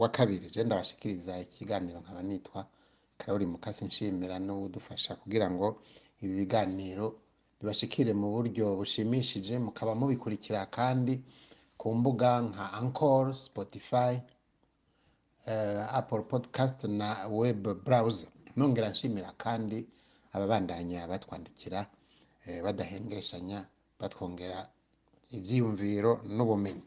wa kabiri jenda ndabashikiriza ikiganiro nkaba nitwa karoli mukasi nshimira n'udufasha kugira ngo ibi biganiro bibashikire mu buryo bushimishije mukaba mubikurikira kandi ku mbuga nka ankoro sipotifayi eh, apple podcast na web burawuza nongera nshimira kandi ababandanya batwandikira eh, badahengeshanya batwongera ibyiyumviro n'ubumenyi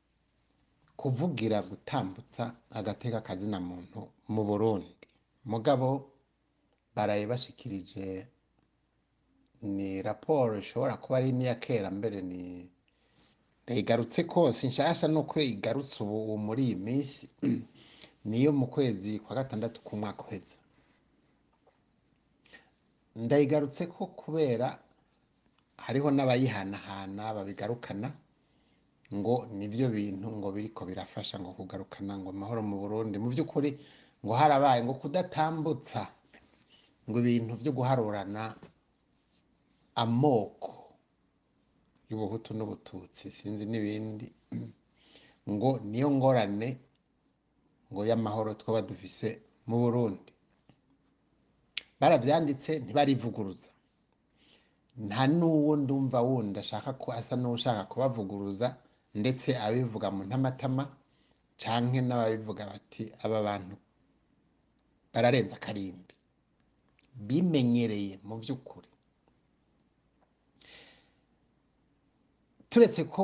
kuvugira gutambutsa agateka akazi na muntu mu burundi mugabo baraye bashikirije ni raporo ishobora kuba ari n'iya kera mbere ni igarutse kose nshasha nuko igarutse ubu muri iyi minsi niyo mu kwezi kwa gatandatu k'umwaka uheze ndayigarutse ko kubera hariho n'abayihanahana babigarukana ngo nibyo bintu ngo biriko birafasha ngo kugarukana ngo amahoro mu burundi mu by'ukuri ngo harabaye ngo kudatambutsa ngo ibintu byo guharurana amoko y'ubuhutu n'ubututsi sinzi n'ibindi ngo niyo ngorane ngo y'amahoro twaba dufise mu burundi barabyanditse ntibarivuguruza nta n'uwo ndumva wundi ashaka ko asa n'ushaka kubavuguruza ndetse abivuga mu ntamatama canke n'ababivuga bati aba bantu bararenze akarimbi bimenyereye mu by'ukuri turetse ko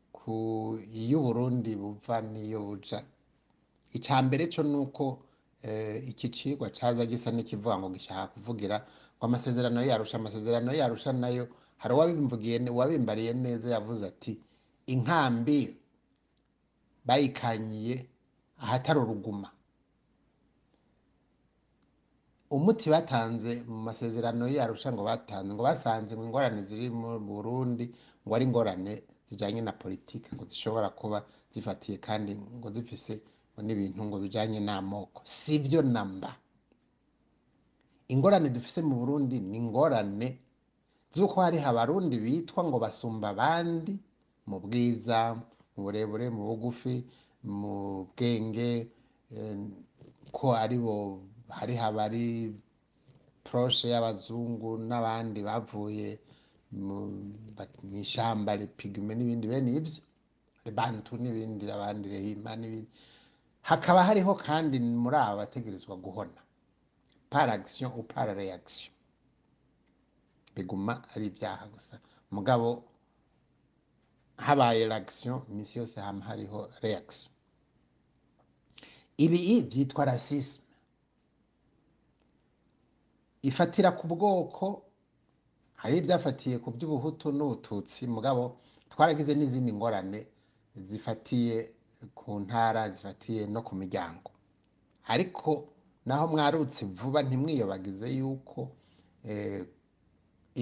ku iy'uburundi buva n'iyo buja icya mbere cyo ni uko Eh, iki cigwa caza gisa n'ikivuga ngo gishaka kuvugira ngo amasezerano yarusha amasezerano yarusha nayo hari uwabimvugiye uwabimbariye neza yavuze ati inkambi bayikanyiye ahatari uruguma umuti batanze mu masezerano yarusha ngo batanze ngo basanze ngo ingorane ziri mu burundi ngo ari ingorane zijyanye na politiki ngo zishobora kuba zifatiye kandi ngo zifise n'ibintu ngo bijyanye n'amoko si byo namba ingorane dufite mu burundi ni ingorane z'uko hari abarundi bitwa ngo basumba abandi mu bwiza mu burebure mu bugufi mu bwenge eh, ko aribo hariho habari poroshe y'abazungu n'abandi bavuye mu ishyamba ripigume n'ibindi bene ibyo bantu n'ibindi abandi rehima n'ibindi hakaba hariho kandi muri aba bategerezwa guhona paragisiyo u parareyagisiyo biguma ari ibyaha gusa mugabo habaye ragisiyo iminsi yose haba hariho reyagisiyo ibi byitwa rasisme ifatira ku bwoko hari ibyafatiye ku by'ubuhutu n'ubututsi mugabo twaragize n'izindi ngorane zifatiye ku ntara zifatiye no ku miryango ariko naho mwarutse vuba ntimwiyobagize yuko eh,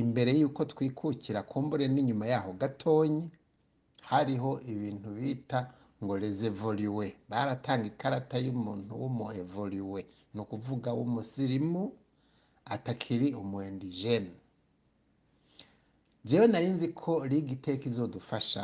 imbere y'uko twikukira ku kumbure n'inyuma yaho gatonyi hariho ibintu bita ngo rezevoriwe baratanga ikarata y'umuntu w'umuevoriwe ni ukuvuga w'umusirimu atakiri umuwendigene jewe nari nzi ko liga izodufasha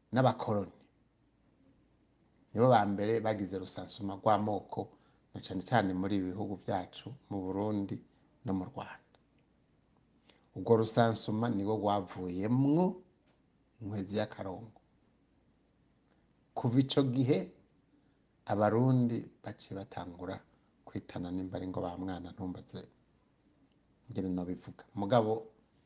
n'abakoroni nibo ba mbere bagize rusansuma rw'amoko na cyane cyane muri ibi bihugu byacu mu burundi no mu rwanda ubwo rusansuma niwo wavuyemwo inkwezi y'akarongo kuva icyo gihe abarundi baciye batangura kwitana nimba ari ngo ba mwana ntumbaze ngene no bivuga mugabo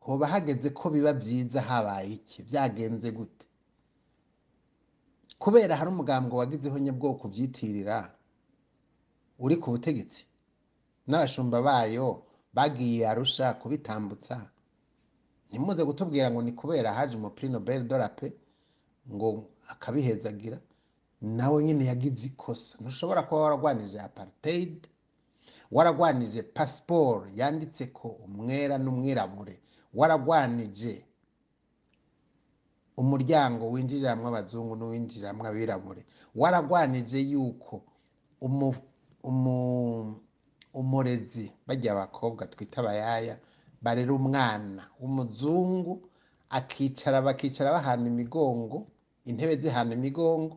hoba hageze ko biba byiza habaye iki byagenze gute kubera hari umugambwe wagizeho nyabwoko byitirira uri ku butegetsi n'abashumba bayo bagiye arusha kubitambutsa ntimuze kutubwira ngo ni kubera haje umupiri nobel dola ngo akabihezagira nawe nyine yagize ikosa ntushobora kuba waragwanije apariteyidi waragwanije pasiporo yanditse ko umwera n'umwirabure waragwanije umuryango winjiriramo abazungu n'uwinjiriramo abirabure waragwanije yuko umurezi bajya abakobwa twita abayaya barera umwana w'umuzungu akicara bakicara bahana imigongo intebe zihana imigongo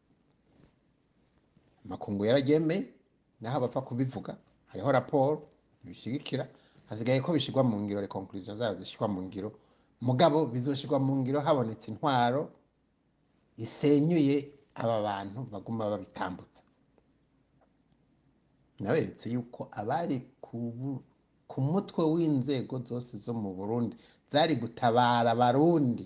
amakungu yaragemeye naho abapfa kubivuga hariho raporo bishyigikira hasigaye ko bishyirwa mu ngiro rekonkurizo zabo zishyirwa mu ngiro mugabo bizoshyirwa mu ngiro habonetse intwaro isenyuye aba bantu baguma babitambutsa naberetse yuko abari ku mutwe w'inzego zose zo mu burundi zari gutabara abarundi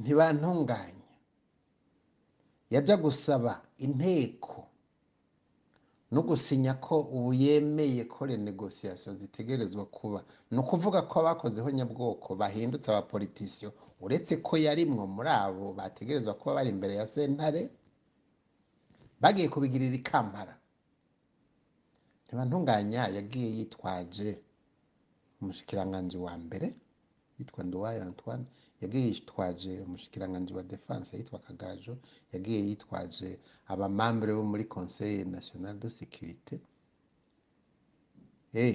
ntibantunganya yajya gusaba inteko no gusinya ko ubu yemeye ko renegosiyasiyo zitegerezwa kuba ni ukuvuga ko abakozeho nyabwoko bahindutse abapolitisiyo uretse ko yarimwo muri abo bategerezwa kuba bari imbere ya sentare bagiye kubigirira ikamara ntibantunganya yagiye yitwaje umushyikiranganje wa mbere yitwa Nduwaye Antoine yagiye yitwaje umushikiranganji wa defense yitwa Kagajo yagiye yitwaje abamambure bo muri Conseil National de Sécurité eh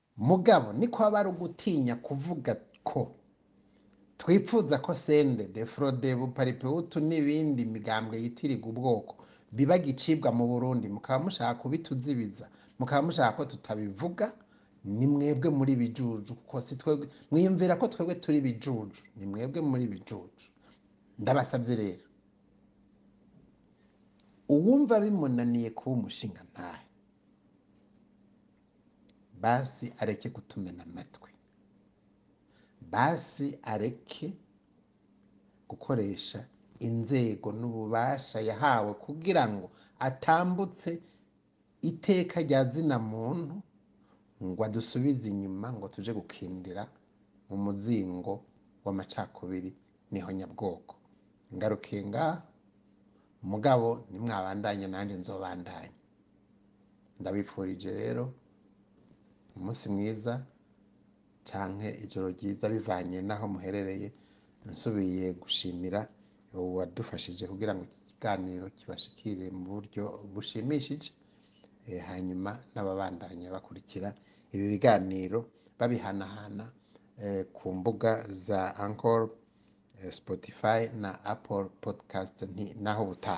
mugabo niko aba ari ugutinya kuvuga ko twipfuza ko sende de forode n'ibindi migambwe yitirirwa ubwoko biba gicibwa mu burundi mukaba mushaka kubituzibiza mukaba mushaka ko tutabivuga ni mwebwe muri bijuju kuko si twebwe mwiyumvira ko twebwe turi bijuju ni mwebwe muri bijuju ndabasabye rero uwumva bimunaniye kuba umushingantahe basi areke kutumena amatwi basi areke gukoresha inzego n'ububasha yahawe kugira ngo atambutse iteka rya zina muntu ngo adusubize inyuma ngo tuje gukindira mu muzingo w'amacakubiri niho nyabwoko ngaruke ngaha mugabo nimwabandanye nanjye nzobandanye ndabifurije rero umunsi mwiza cyane ijoro ryiza bivanye n'aho muherereye nsubiye gushimira uwadufashije kugira ngo iki kiganiro kibashikire mu buryo bushimishije eh, hanyuma n'ababandanya bakurikira ibi biganiro babihanahana eh, ku mbuga za ankoro Spotify na Apple Podcast ni Nahuta.